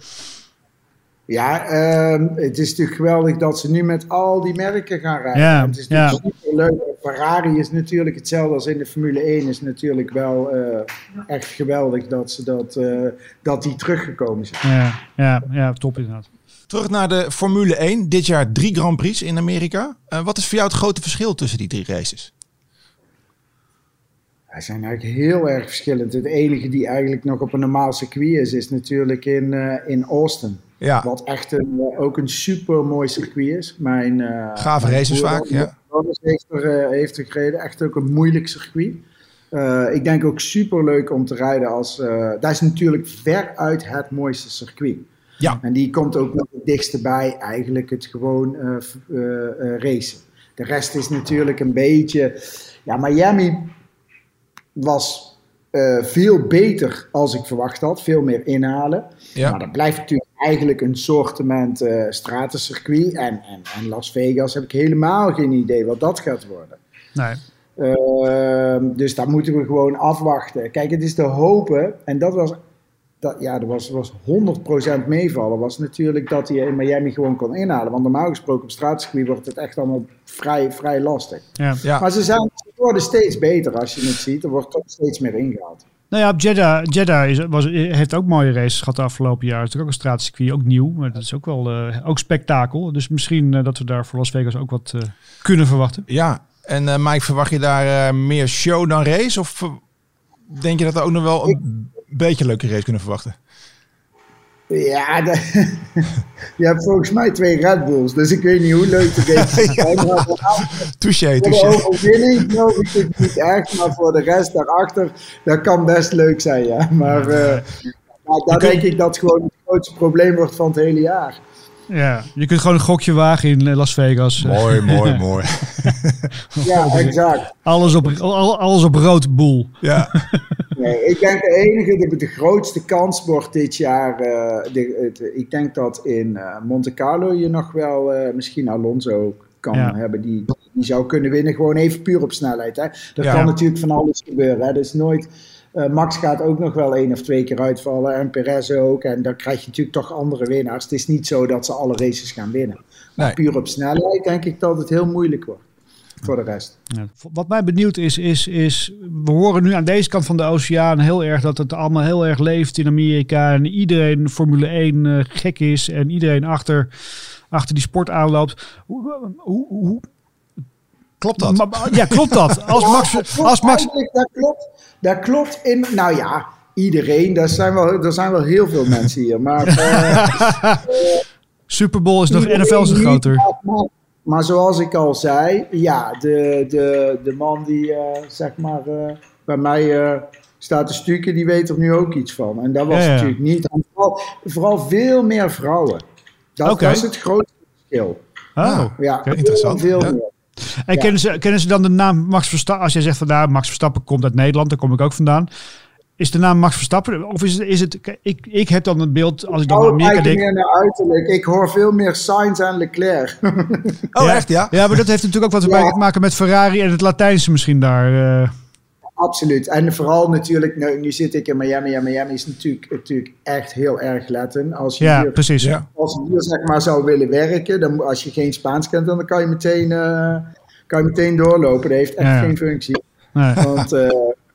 Ja, uh, het is natuurlijk geweldig dat ze nu met al die merken gaan rijden. Ja, het is natuurlijk super leuk. Ferrari is natuurlijk hetzelfde als in de Formule 1. Is natuurlijk wel uh, echt geweldig dat, ze dat, uh, dat die teruggekomen zijn. Ja, ja, ja, top inderdaad. Terug naar de Formule 1. Dit jaar drie Grand Prix in Amerika. Uh, wat is voor jou het grote verschil tussen die drie races? Ze zijn eigenlijk heel erg verschillend. Het enige die eigenlijk nog op een normaal circuit is, is natuurlijk in, in Austin. Ja. Wat echt een, eh, ook een super mooi circuit is. Mijn, uh, Gave races vaak, ja. Heeft er, uh, heeft er gereden. Echt ook een moeilijk circuit. Uh, ik denk ook super leuk om te rijden als. dat is natuurlijk veruit het mooiste circuit. Ja. En die komt ook nog het dichtste bij, eigenlijk het gewoon racen. De rest is natuurlijk een beetje. Ja, Miami was eh, veel beter als ik verwacht had. Veel meer inhalen. Ja. Maar dat blijft natuurlijk eigenlijk een sortiment uh, stratencircuit. En, en, en Las Vegas heb ik helemaal geen idee wat dat gaat worden. Nee. Uh, dus daar moeten we gewoon afwachten. Kijk, het is te hopen, en dat was, dat, ja, dat was, was 100% meevallen, was natuurlijk dat hij in Miami gewoon kon inhalen. Want normaal gesproken op straatcircuit wordt het echt allemaal vrij, vrij lastig. Ja. Ja. Maar ze, zijn, ze worden steeds beter als je het ziet. Er wordt toch steeds meer ingehaald. Nou ja, Jeddah, Jeddah is, was, heeft ook mooie races gehad de afgelopen jaar. Het is ook een straatcircuit, ook nieuw. Maar dat is ook wel uh, ook spektakel. Dus misschien uh, dat we daar voor Las Vegas ook wat uh, kunnen verwachten. Ja, en uh, Mike, verwacht je daar uh, meer show dan race? Of denk je dat we ook nog wel een ik... beetje leuke race kunnen verwachten? Ja, de, (laughs) je hebt volgens mij twee Red Bulls, dus ik weet niet hoe leuk (laughs) de race is. Touché, touché. Voor de overwinning geloof ik het niet echt, maar voor de rest daarachter, dat kan best leuk zijn, ja. Maar, uh, maar daar denk ik dat gewoon het grootste probleem wordt van het hele jaar. Ja, je kunt gewoon een gokje wagen in Las Vegas. (laughs) Mooi, mooi, mooi. (laughs) ja, exact. Alles op, alles op rood boel. Ja. (laughs) Nee, ik denk de enige, de, de grootste kans wordt dit jaar. Uh, de, het, ik denk dat in uh, Monte Carlo je nog wel uh, misschien Alonso kan ja. hebben. Die, die zou kunnen winnen, gewoon even puur op snelheid. Hè. Er Ja. kan natuurlijk van alles gebeuren. Hè. Dus nooit. Eh, Max gaat ook nog wel één of twee keer uitvallen. En Perez ook. En dan krijg je natuurlijk toch andere winnaars. Het is niet zo dat ze alle races gaan winnen. Maar Nee. puur op snelheid denk ik dat het heel moeilijk wordt. Voor de rest. Ja, wat mij benieuwd is, is, is, we horen nu aan deze kant van de oceaan heel erg dat het allemaal heel erg leeft in Amerika. En iedereen Formule 1 eh, gek is en iedereen achter, achter die sport aanloopt. Hoe, hoe, hoe, Klopt dat? Ja, klopt dat? Als Ja, Max, dat klopt als Max, dat klopt. Dat klopt in. Nou ja, iedereen. Er zijn wel, er zijn wel heel veel mensen hier. Maar, (laughs) eh, Super Bowl is nog NFL zo niet, groter. Maar, maar zoals ik al zei, ja, de, de, de man die eh, zeg maar eh, bij mij eh, staat te stukken, die weet er nu ook iets van. En dat was Ja, ja. natuurlijk niet. Vooral, vooral veel meer vrouwen. Dat, is het grootste verschil. Oh. Ja, interessant. Veel Ja. meer. En Ja. kennen, ze, kennen ze dan de naam Max Verstappen? Als jij zegt van nou, Max Verstappen komt uit Nederland, daar kom ik ook vandaan. Is de naam Max Verstappen? Of is het, is het ik, ik heb dan een beeld, als ik dan Oh, Amerika kijk denk. meer naar uiterlijk. Ik hoor veel meer Sainz en Leclerc. (laughs) Oh, ja, echt ja? Ja, maar dat heeft natuurlijk ook wat Ja. te maken met Ferrari en het Latijnse misschien daar. eh. Absoluut. En vooral natuurlijk, nu, nu zit ik in Miami. En Miami is natuurlijk, natuurlijk echt heel erg Latin. Als je, ja, hier, precies. Ja. als je hier zeg maar zou willen werken, dan, als je geen Spaans kent, dan kan je meteen, eh, kan je meteen doorlopen. Dat heeft echt Ja. geen functie. Nee, (laughs) Want eh,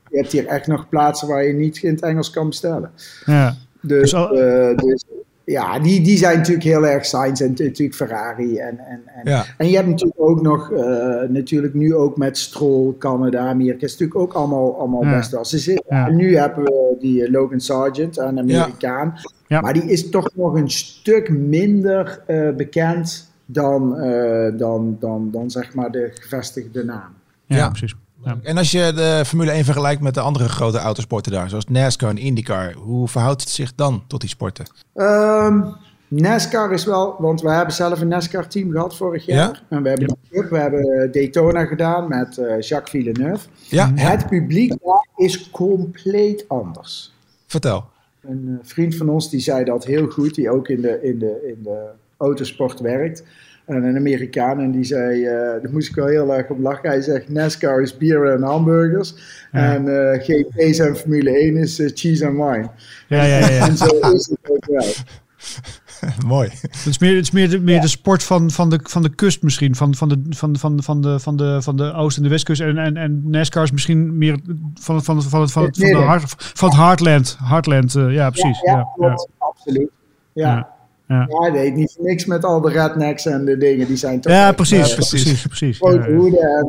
je hebt hier echt nog plaatsen waar je niet in het Engels kan bestellen. ja. Dus, Dus al- eh, dus ja, die, die zijn natuurlijk heel erg Sainz en natuurlijk Ferrari. En, en, en, Ja. en je hebt natuurlijk ook nog, eh, natuurlijk nu ook met Stroll, Canada, Amerika, is natuurlijk ook allemaal, allemaal Ja. best wel. Ze zitten, Ja. En nu hebben we die eh, Logan Sargent, een Amerikaan. Ja. Maar die is toch nog een stuk minder eh, bekend dan, eh, dan, dan, dan zeg maar de gevestigde naam. Ja, Ja. precies. Ja. En als je de Formule 1 vergelijkt met de andere grote autosporten daar, zoals NASCAR en IndyCar, hoe verhoudt het zich dan tot die sporten? Ehm, NASCAR is wel, want we hebben zelf een NASCAR-team gehad vorig jaar. Ja? En we hebben, we hebben Daytona gedaan met eh, Jacques Villeneuve. Ja, ja. Het publiek daar is compleet anders. vertel. Een eh, vriend van ons die zei dat heel goed, die ook in de, in de, in de autosport werkt. En een Amerikaan, en die zei, eh daar moest ik wel heel erg op lachen. Hij zegt, NASCAR is bier en hamburgers. Ja. En eh GP's en Formule 1 is eh, cheese en wine. Ja, ja, ja. ja. En zo is het ook wel. (laughs) Mooi. Het is meer, het is meer, de, meer de sport van, van, de, van de kust misschien. Van, van, de, van, van, van, de, van, de, van de oost- en de westkust. En, en, en NASCAR is misschien meer van, van, van, van, het- van, het, van, de hart, van het Heartland. Heartland, eh, ja, precies. Ja, Ja, ja, ja, klopt. Absoluut. Ja. Ja. Deed niet voor niks met al de rednecks en de dingen. Die zijn toch Ja, precies, precies. precies, precies. grote Ja, ja, hoeden. En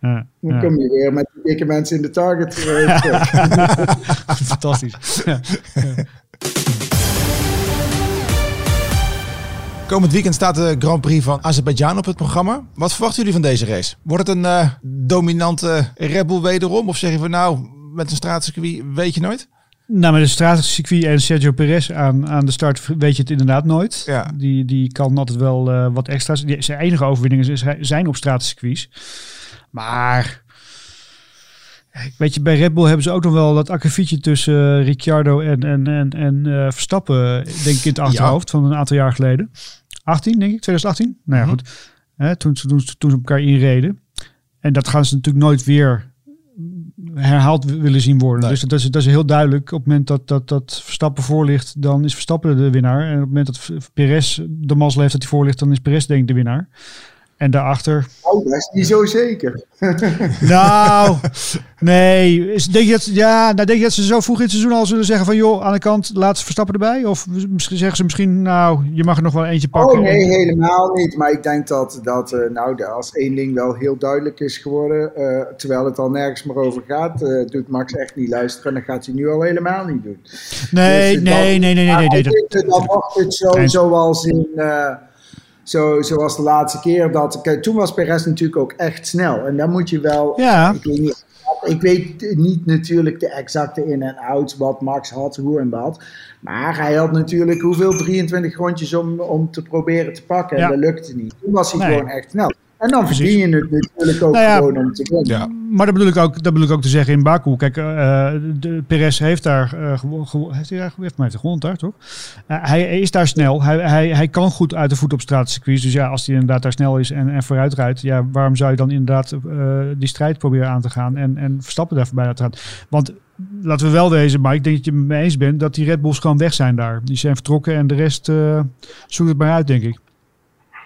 eh, ja, dan ja. kom je weer met die dikke mensen in de target. (laughs) Fantastisch. Ja. Komend weekend staat de Grand Prix van Azerbeidzjan op het programma. Wat verwachten jullie van deze race? Wordt het een eh, dominante Red Bull wederom? Of zeggen we nou, met een straatcircuit weet je nooit? Nou, met een stratencircuit en Sergio Perez aan, aan de start weet je het inderdaad nooit. Ja. Die, die kan altijd wel eh, wat extra's. Die, zijn enige overwinningen is- zijn op stratencircuits. Maar Weet je, bij Red Bull hebben ze ook nog wel dat akkefietje tussen uh, Ricciardo en, en, en, en uh, Verstappen, denk ik, in het achterhoofd ja. van een aantal jaar geleden. 18, denk ik, 2018? Nou ja, mm -hmm. goed. Hè, toen, toen, toen ze elkaar inreden. En dat gaan ze natuurlijk nooit weer herhaald willen zien worden. Nee. Dus dat is, dat is heel duidelijk. Op het moment dat, dat, dat Verstappen voor ligt, dan is Verstappen de winnaar. En op het moment dat Perez de mazzel heeft dat hij voor ligt, dan is Perez denk ik de winnaar. En daarachter... Oh, dat is niet zo zeker. (laughs) nou, nee. Is, denk, je dat, ja, nou, denk je dat ze zo vroeg in het seizoen al zullen zeggen van... joh, aan de kant, laat ze Verstappen erbij? Of misschien zeggen ze misschien, nou, je mag er nog wel eentje pakken. Oh nee, helemaal niet. Maar ik denk dat, dat uh, nou, als één ding wel heel duidelijk is geworden... Uh, terwijl het al nergens meer over gaat... Uh, doet Max echt niet luisteren. Dan gaat hij nu al helemaal niet doen. Nee, dus, nee, nee, nee, nee, nee, nee. Dat, dan mag het zo, zoals in... Zo, zoals de laatste keer dat. Kijk, toen was Perez natuurlijk ook echt snel. En dan moet je wel. Ja. Ik weet, niet, ik weet niet natuurlijk de exacte in- en outs wat Max had, hoe en wat. Maar hij had natuurlijk hoeveel? 23 rondjes om, om te proberen te pakken. En dat lukte niet. Toen was hij nee. gewoon echt snel. En dan Precies. verdien je het natuurlijk ook nou ja, gewoon om te winnen. Ja. Maar dat bedoel, ik ook, dat bedoel ik ook te zeggen in Baku. Kijk, uh, de Perez heeft daar uh, gewo gewo heeft hij daar heeft mij gewond daar, toch? Uh, hij is daar snel. Hij, hij, hij kan goed uit de voet op straat circuits. Dus ja, als hij inderdaad daar snel is en, en vooruit rijdt, ja, waarom zou je dan inderdaad die strijd proberen aan te gaan en, en Verstappen daar voorbij laten gaan? Want laten we wel wezen, maar ik denk dat je het mee eens bent dat die Red Bulls gewoon weg zijn daar. Die zijn vertrokken en de rest zoekt het maar uit, denk ik.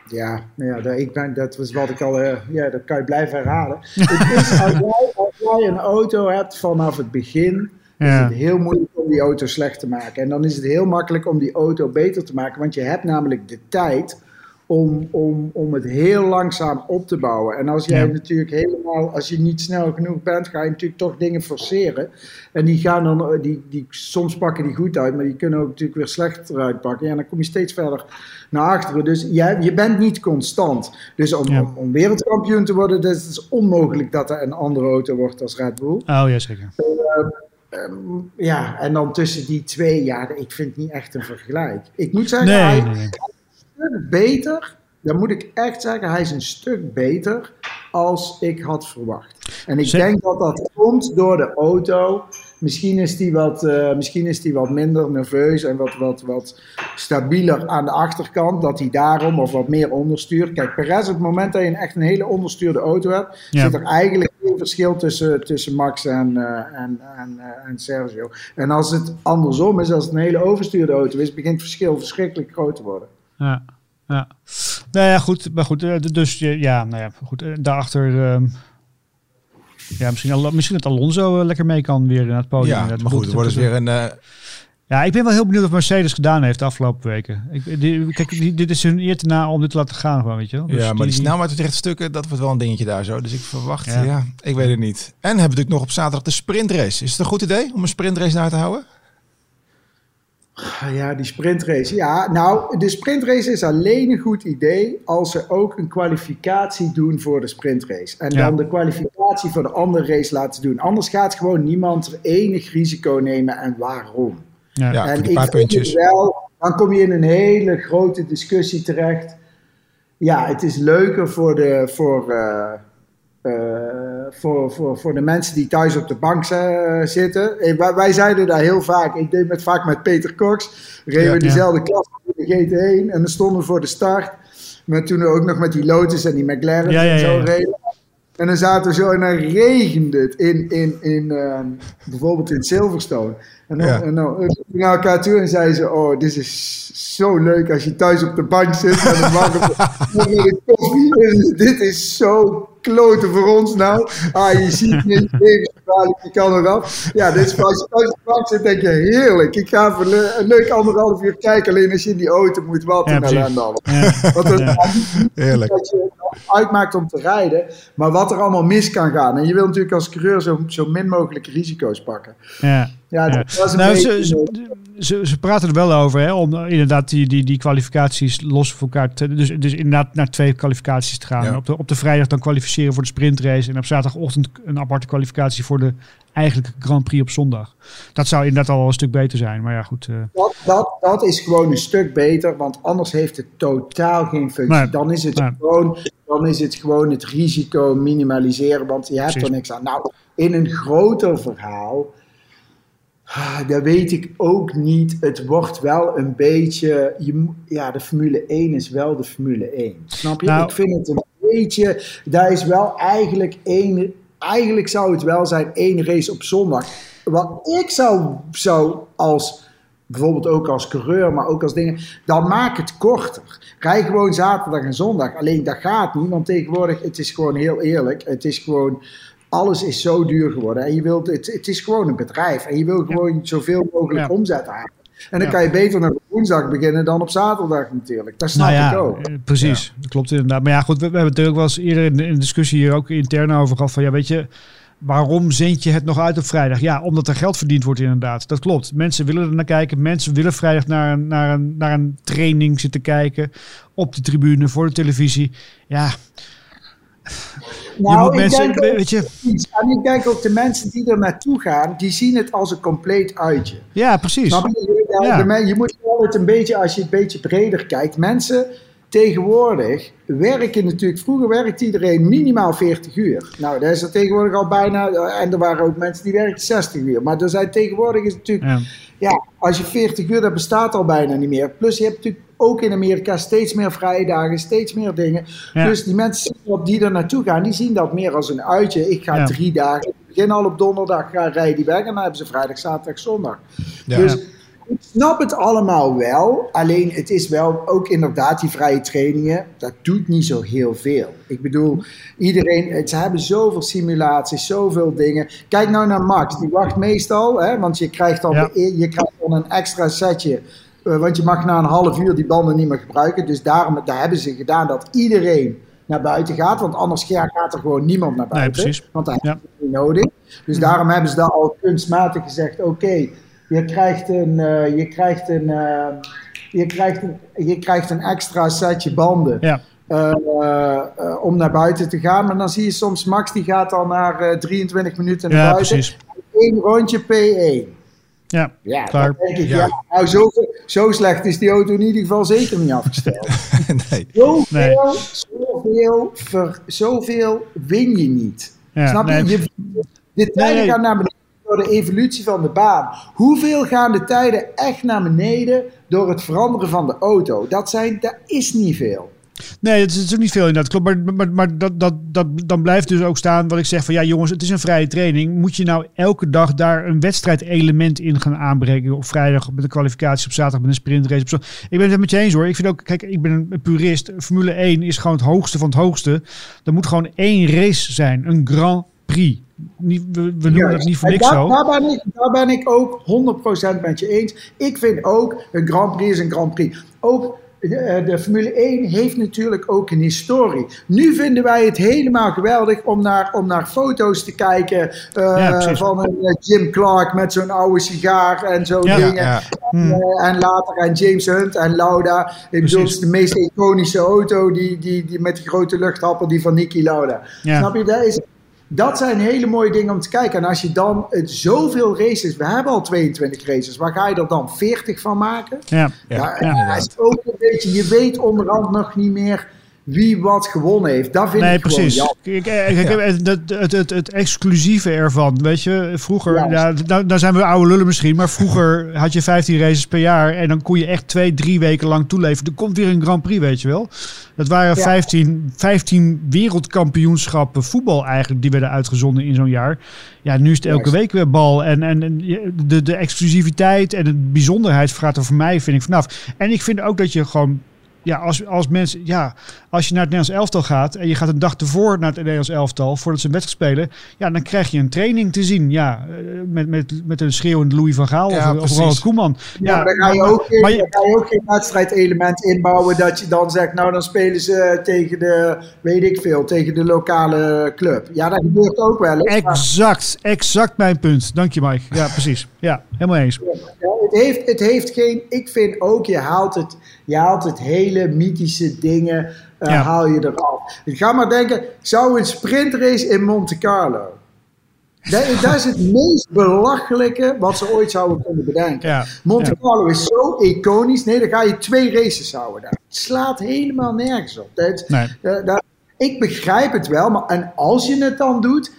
Ja, ja ik ben, dat was wat ik al, uh, ja, dat kan je blijven herhalen. (laughs) het is, als, jij, als jij een auto hebt vanaf het begin, ja. is het heel moeilijk om die auto slecht te maken. En dan is het heel makkelijk om die auto beter te maken, want je hebt namelijk de tijd om, om, om het heel langzaam op te bouwen. En als jij ja. natuurlijk helemaal, als je niet snel genoeg bent, ga je natuurlijk toch dingen forceren. En die gaan dan, die, die, soms pakken die goed uit, maar die kunnen ook natuurlijk weer slecht eruit pakken. Ja, dan kom je steeds verder naar achteren. Dus jij, je bent niet constant. Dus om, ja. om, om, wereldkampioen te worden, is het onmogelijk dat er een andere auto wordt als Red Bull. Oh ja, zeker. Uh, um, ja, en dan tussen die twee, ja, ik vind het niet echt een vergelijk. Ik moet zeggen, nee, hij, nee, nee stuk beter. Dan moet ik echt zeggen, hij is een stuk beter als ik had verwacht. En ik denk dat dat komt door de auto. Misschien is die wat, uh, misschien is die wat minder nerveus en wat, wat, wat stabieler aan de achterkant. Dat hij daarom of wat meer onderstuurt. Kijk, Perez, op het moment dat je een, echt een hele onderstuurde auto hebt, ja. zit er eigenlijk geen verschil tussen, tussen Max en, uh, en, en, uh, en Sergio. En als het andersom is, als het een hele overstuurde auto is, begint het verschil verschrikkelijk groot te worden. Ja. Ja, nou ja, goed. Maar goed, dus ja, nou ja, goed. Daarachter, um, ja, misschien, misschien dat Alonso lekker mee kan weer naar het podium. Ja, maar goed, het wordt dus weer een... Uh... Ja, ik ben wel heel benieuwd wat Mercedes gedaan heeft de afgelopen weken. Ik, die, kijk, die, dit is hun eer te na om dit te laten gaan, gewoon, weet je wel. Dus ja, maar die, die snelheid uit stukken, dat wordt wel een dingetje daar zo. Dus ik verwacht, ja, ja ik weet het niet. En hebben we natuurlijk nog op zaterdag de sprintrace. Is het een goed idee om een sprintrace naar te houden? Ja, die sprintrace. Ja, nou, de sprintrace is alleen een goed idee als ze ook een kwalificatie doen voor de sprintrace. En ja. dan de kwalificatie voor de andere race laten doen. Anders gaat gewoon niemand er enig risico nemen en waarom. Ja, ja en een paar puntjes. Wel, dan kom je in een hele grote discussie terecht. Ja, het is leuker voor de. Voor, uh, voor, voor, voor de mensen die thuis op de bank uh, zitten. Wij, wij, zeiden daar heel vaak, ik deed het vaak met Peter Cox, reden we diezelfde ja. klas in de GT1 en dan stonden we voor de start. Maar toen we ook nog met die Lotus en die McLaren ja, en zo reden. En dan zaten we zo en dan regende het in, in, in uh, bijvoorbeeld in Silverstone. En dan, en dan naar elkaar toe en zeiden ze, oh, dit is zo leuk als je thuis op de bank zit met een warme (laughs) koffie. Dit is zo kloten voor ons nou. Ah, je ziet niet, levensgevaarlijk, je kan eraf. Ja, dit is als je thuis bank zit, denk je, heerlijk. Ik ga even een leuk anderhalf uur kijken, alleen als je in die auto moet, wat ellende al. Ja. Want (laughs) dat ja. Heerlijk. dat je uitmaakt om te rijden, maar wat er allemaal mis kan gaan. En je wil natuurlijk als coureur zo, zo min mogelijk risico's pakken. Ja. Ja, Ja. dat was een Nou, beetje... ze, ze, ze, praten er wel over, hè, om inderdaad die, die, die kwalificaties los van elkaar te... Dus, dus inderdaad naar twee kwalificaties te gaan. Ja. Op, de, op de vrijdag dan kwalificeren voor de sprintrace. En op zaterdagochtend een aparte kwalificatie voor de eigenlijke Grand Prix op zondag. Dat zou inderdaad al een stuk beter zijn. Maar ja, goed. eh, Dat, dat, dat is gewoon een stuk beter, want anders heeft het totaal geen functie. Dan, is het gewoon, dan is het gewoon het risico minimaliseren, want je hebt Precies. er niks aan. Nou, in een groter verhaal, dat weet ik ook niet. Het wordt wel een beetje, je, ja, de Formule 1 is wel de Formule 1. Snap je? Nou- ik vind het een beetje, daar is wel eigenlijk één, eigenlijk zou het wel zijn één race op zondag. Wat ik zou, zou als bijvoorbeeld ook als coureur, maar ook als dingen, dan maak het korter. Rij gewoon zaterdag en zondag. Alleen dat gaat niet, want tegenwoordig, het is gewoon heel eerlijk, het is gewoon, alles is zo duur geworden. En je wilt, het, het is gewoon een bedrijf en je wil gewoon zoveel mogelijk Ja. omzet halen. En dan Ja. kan je beter nog op woensdag beginnen dan op zaterdag natuurlijk. Dat snap nou ja, ik ook. eh, precies. Dat klopt inderdaad. Maar ja, goed, we, we hebben het natuurlijk wel eens eerder in de, in de discussie hier ook intern over gehad. Van ja, weet je, waarom zend je het nog uit op vrijdag? Ja, omdat er geld verdiend wordt inderdaad. Dat klopt. Mensen willen er naar kijken. Mensen willen vrijdag naar een, naar een, naar een training zitten kijken. Op de tribune, voor de televisie. Ja, je Nou, moet ik mensen, denk weet je. En ik denk ook de mensen die er naartoe gaan, die zien het als een compleet uitje. Ja, precies. Je? Ja, de je moet altijd een beetje, als je het een beetje breder kijkt. Mensen tegenwoordig werken natuurlijk, vroeger werkte iedereen minimaal 40 uur. Nou, dat is er tegenwoordig al bijna, en er waren ook mensen die werkten 60 uur. Maar er zijn tegenwoordig is het natuurlijk, Ja. ja, als je 40 uur, dat bestaat al bijna niet meer. Plus je hebt natuurlijk ook in Amerika steeds meer vrije dagen, steeds meer dingen. Ja. Dus die mensen die er naartoe gaan, die zien dat meer als een uitje. Ik ga Ja. drie dagen, ik begin al op donderdag, ga rijden die weg en dan hebben ze vrijdag, zaterdag, zondag. Ja. Dus ik snap het allemaal wel. Alleen het is wel ook inderdaad die vrije trainingen. Dat doet niet zo heel veel. Ik bedoel, iedereen. het- Ze hebben zoveel simulaties, zoveel dingen. Kijk nou naar Max. Die wacht meestal. Hè, want je krijgt dan, Ja. de- je krijgt dan een extra setje. Eh, want je mag na een half uur die banden niet meer gebruiken. Dus daarom daar hebben ze gedaan dat iedereen naar buiten gaat. Want anders ga- gaat er gewoon niemand naar buiten. precies. Want dat Ja. heb je niet nodig. Dus daarom hebben ze daar al kunstmatig gezegd: oké, je krijgt een, eh, je krijgt een, eh, je krijgt een, je krijgt een extra setje banden. Ja. om naar buiten te gaan. Maar dan zie je soms Max die gaat al naar eh, 23 minuten naar Ja, buiten. precies. Eén rondje P1. Ja, Ja, Klaar. dan denk ik, Ja. ja. nou zo, zo slecht is die auto in ieder geval zeker niet afgesteld. (laughs) nee. Zoveel, Nee. zoveel, ver, zoveel win je niet. Ja, Snap je? nee. je? De tijden nee. gaan naar beneden door de evolutie van de baan. Hoeveel gaan de tijden echt naar beneden door het veranderen van de auto? Dat, zijn, dat is niet veel. Nee, het is natuurlijk niet veel inderdaad. Klopt, maar, maar, maar dat, dat, dat, dan blijft dus ook staan wat ik zeg van ja jongens, het is een vrije training. Moet je nou elke dag daar een wedstrijdelement in gaan aanbrengen op vrijdag met de kwalificatie, op zaterdag met een sprintrace. Op zo. Ik ben het met je eens hoor. Ik vind ook, kijk, ik ben een purist. Formule 1 is gewoon het hoogste van het hoogste. Er moet gewoon één race zijn, een Grand Prix. Niet, we, we noemen dat niet voor niks daar, zo. Daar ben, ik, daar ben ik ook 100% met je eens. Ik vind ook, een Grand Prix is een Grand Prix. Ook de, eh, de Formule 1 heeft natuurlijk ook een historie. Nu vinden wij het helemaal geweldig om naar, om naar foto's te kijken eh, Ja, van een eh, Jim Clark met zo'n oude sigaar en Ja, dingen. ja. Hmm. En later en James Hunt en Lauda. Ik bedoel, Precies. het is de meest iconische auto die, die, die met die grote luchthapper, die van Niki Lauda. Snap je? Dat, is, dat zijn hele mooie dingen om te kijken. En als je dan het zoveel races, we hebben al 22 races, waar ga je er dan 40 van maken? Ja. Ja, Ja, is ook een beetje, je weet onderhand nog niet meer wie wat gewonnen heeft. Dat vind Nee, ik precies. gewoon. Kijk, eh, kijk, het, het, het, exclusieve ervan, weet je, vroeger, ja, nou, nou zijn we oude lullen misschien, maar vroeger had je 15 races per jaar en dan kon je echt twee, drie weken lang toeleven. Er komt weer een Grand Prix, weet je wel. Dat waren Ja. 15, 15 wereldkampioenschappen voetbal eigenlijk, die werden uitgezonden in zo'n jaar. Ja, nu is het elke week weer bal en, en, de, de exclusiviteit en de bijzonderheid gaat er voor mij, vind ik, vanaf. En ik vind ook dat je gewoon ja, als, als mensen, ja, als je naar het Nederlands elftal gaat en je gaat een dag ervoor naar het Nederlands elftal, voordat ze een wedstrijd spelen, ja, dan krijg je een training te zien. Ja, eh, met, met, met een schreeuwende Louis van Gaal Ja, of, of. Ronald Koeman. Ja, maar dan ga je ook geen, maar je- ga je ook geen wedstrijdelement inbouwen dat je dan zegt, nou dan spelen ze tegen de, weet ik veel, tegen de lokale club. Ja, dat gebeurt ook wel. Exact, exact mijn punt. Dank je, Mike. Ja, precies. Ja, helemaal eens. Ja, het, heeft, het heeft geen. Ik vind ook, je haalt het, je haalt het hele mythische dingen. eh, Ja. haal je eraf. Ga maar denken, zou een sprintrace in Monte Carlo. Dat, (laughs) dat is het meest belachelijke wat ze ooit zouden kunnen bedenken. Ja. Monte. Carlo is zo iconisch. Nee, dan ga je twee races houden daar. Het slaat helemaal nergens op. Dat, Nee. dat- dat- ik begrijp het wel, maar en als je het dan doet,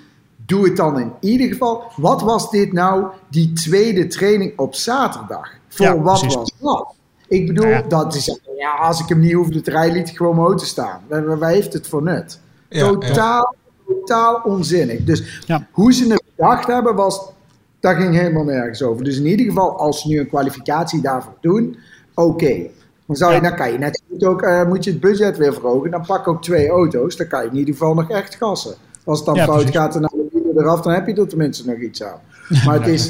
doe het dan in ieder geval. Wat was dit nou, die tweede training op zaterdag? Voor Ja, wat precies. was dat? Ik bedoel, Ja. dat is, ja, als ik hem niet hoefde te rijden, liet ik gewoon mijn auto staan. Waar, waar heeft het voor nut? Ja, totaal, totaal onzinnig. Dus hoe ze het bedacht hebben, was, daar ging helemaal nergens over. Dus in ieder geval, als ze nu een kwalificatie daarvoor doen, oké. Dan, zou je, Ja. dan kan je net ook, eh, moet je het budget weer verhogen. Dan pak ook twee auto's, dan kan je in ieder geval nog echt gassen. Als het dan fout gaat en dan eraf, dan heb je er tenminste nog iets aan. (laughs) Maar het is...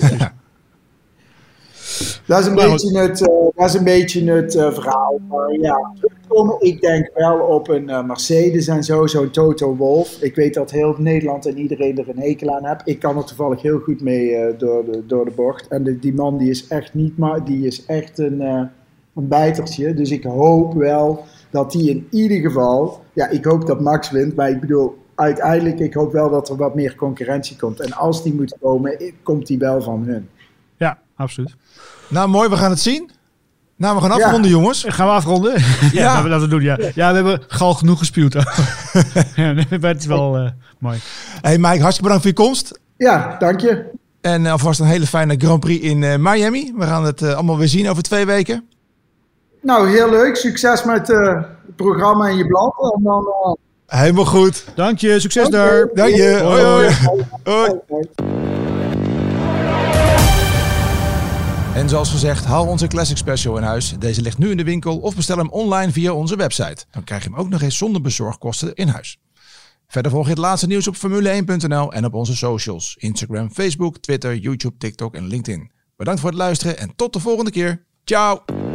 Dat is een beetje het, eh, dat is een beetje het eh, verhaal. Maar ja, terugkomen, ik denk wel op een eh, Mercedes en zo, zo'n Toto Wolf. Ik weet dat heel Nederland en iedereen er een hekel aan heeft. Ik kan er toevallig heel goed mee eh, door, de, door de bocht. En de- die man die is echt niet, maar die is echt een, eh, een bijtertje. Dus ik hoop wel dat die in ieder geval, ja, ik hoop dat Max wint, maar ik bedoel, uiteindelijk, ik hoop wel dat er wat meer concurrentie komt. En als die moet komen, eh, komt die wel van hun. Absoluut. Nou, mooi, we gaan het zien. Nou, we gaan Ja. afronden, jongens. Gaan we afronden? ja, (laughs) Ja. laten we dat doen. Ja. ja, we hebben gal genoeg gespuwd. (laughs) ja, het is wel eh, mooi. Hey Mike, hartstikke bedankt voor je komst. Ja, dank je. En eh, alvast een hele fijne Grand Prix in eh, Miami. We gaan het allemaal weer zien over twee weken. Nou, heel leuk. Succes met eh, het programma en je blad. En dan, Helemaal goed. Dank je, succes daar. Dank je. Hoi, hoi. Hoi. hoi. En zoals gezegd, haal onze Classic Special in huis. Deze ligt nu in de winkel of bestel hem online via onze website. Dan krijg je hem ook nog eens zonder bezorgkosten in huis. Verder volg je het laatste nieuws op Formule1.nl en op onze socials. Instagram, Facebook, Twitter, YouTube, TikTok en LinkedIn. Bedankt voor het luisteren en tot de volgende keer. Ciao!